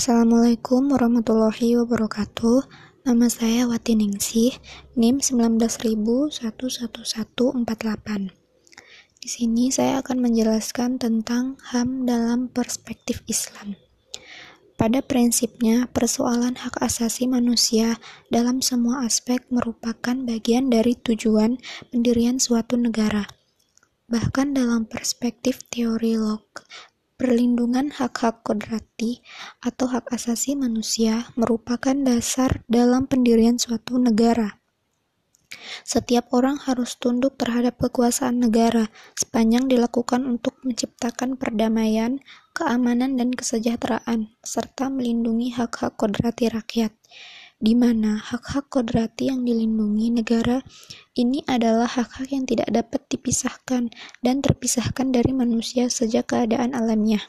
Assalamualaikum warahmatullahi wabarakatuh. Nama saya Wati Ningsih, NIM 1911148. Di sini saya akan menjelaskan tentang HAM dalam perspektif Islam. Pada prinsipnya, persoalan hak asasi manusia dalam semua aspek merupakan bagian dari tujuan pendirian suatu negara. Bahkan dalam perspektif teori log, Perlindungan hak-hak kodrati atau hak asasi manusia merupakan dasar dalam pendirian suatu negara. Setiap orang harus tunduk terhadap kekuasaan negara sepanjang dilakukan untuk menciptakan perdamaian, keamanan, dan kesejahteraan, serta melindungi hak-hak kodrati rakyat di mana hak-hak kodrati yang dilindungi negara ini adalah hak-hak yang tidak dapat dipisahkan dan terpisahkan dari manusia sejak keadaan alamnya.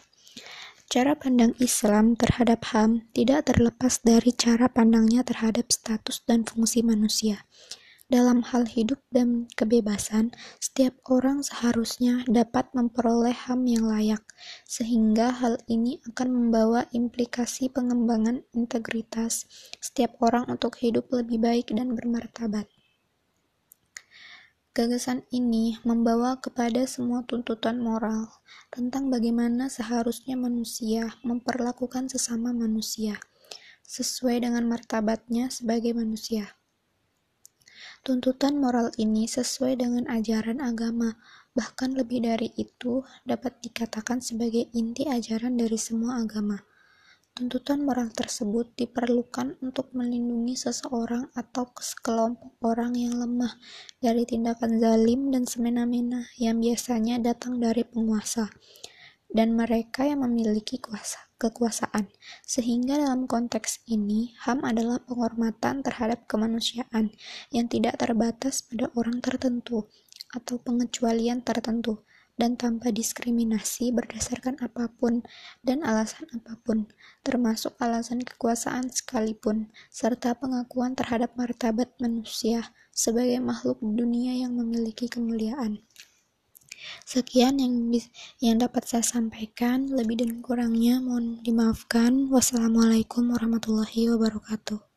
Cara pandang Islam terhadap HAM tidak terlepas dari cara pandangnya terhadap status dan fungsi manusia. Dalam hal hidup dan kebebasan, setiap orang seharusnya dapat memperoleh HAM yang layak, sehingga hal ini akan membawa implikasi pengembangan integritas setiap orang untuk hidup lebih baik dan bermartabat. Gagasan ini membawa kepada semua tuntutan moral tentang bagaimana seharusnya manusia memperlakukan sesama manusia sesuai dengan martabatnya sebagai manusia. Tuntutan moral ini sesuai dengan ajaran agama, bahkan lebih dari itu dapat dikatakan sebagai inti ajaran dari semua agama. Tuntutan moral tersebut diperlukan untuk melindungi seseorang atau sekelompok orang yang lemah dari tindakan zalim dan semena-mena yang biasanya datang dari penguasa dan mereka yang memiliki kuasa, kekuasaan. Sehingga dalam konteks ini, HAM adalah penghormatan terhadap kemanusiaan yang tidak terbatas pada orang tertentu atau pengecualian tertentu dan tanpa diskriminasi berdasarkan apa pun dan alasan apa pun, termasuk alasan kekuasaan sekalipun, serta pengakuan terhadap martabat manusia sebagai makhluk dunia yang memiliki kemuliaan. Sekian yang yang dapat saya sampaikan. Lebih dan kurangnya mohon dimaafkan. Wassalamualaikum warahmatullahi wabarakatuh.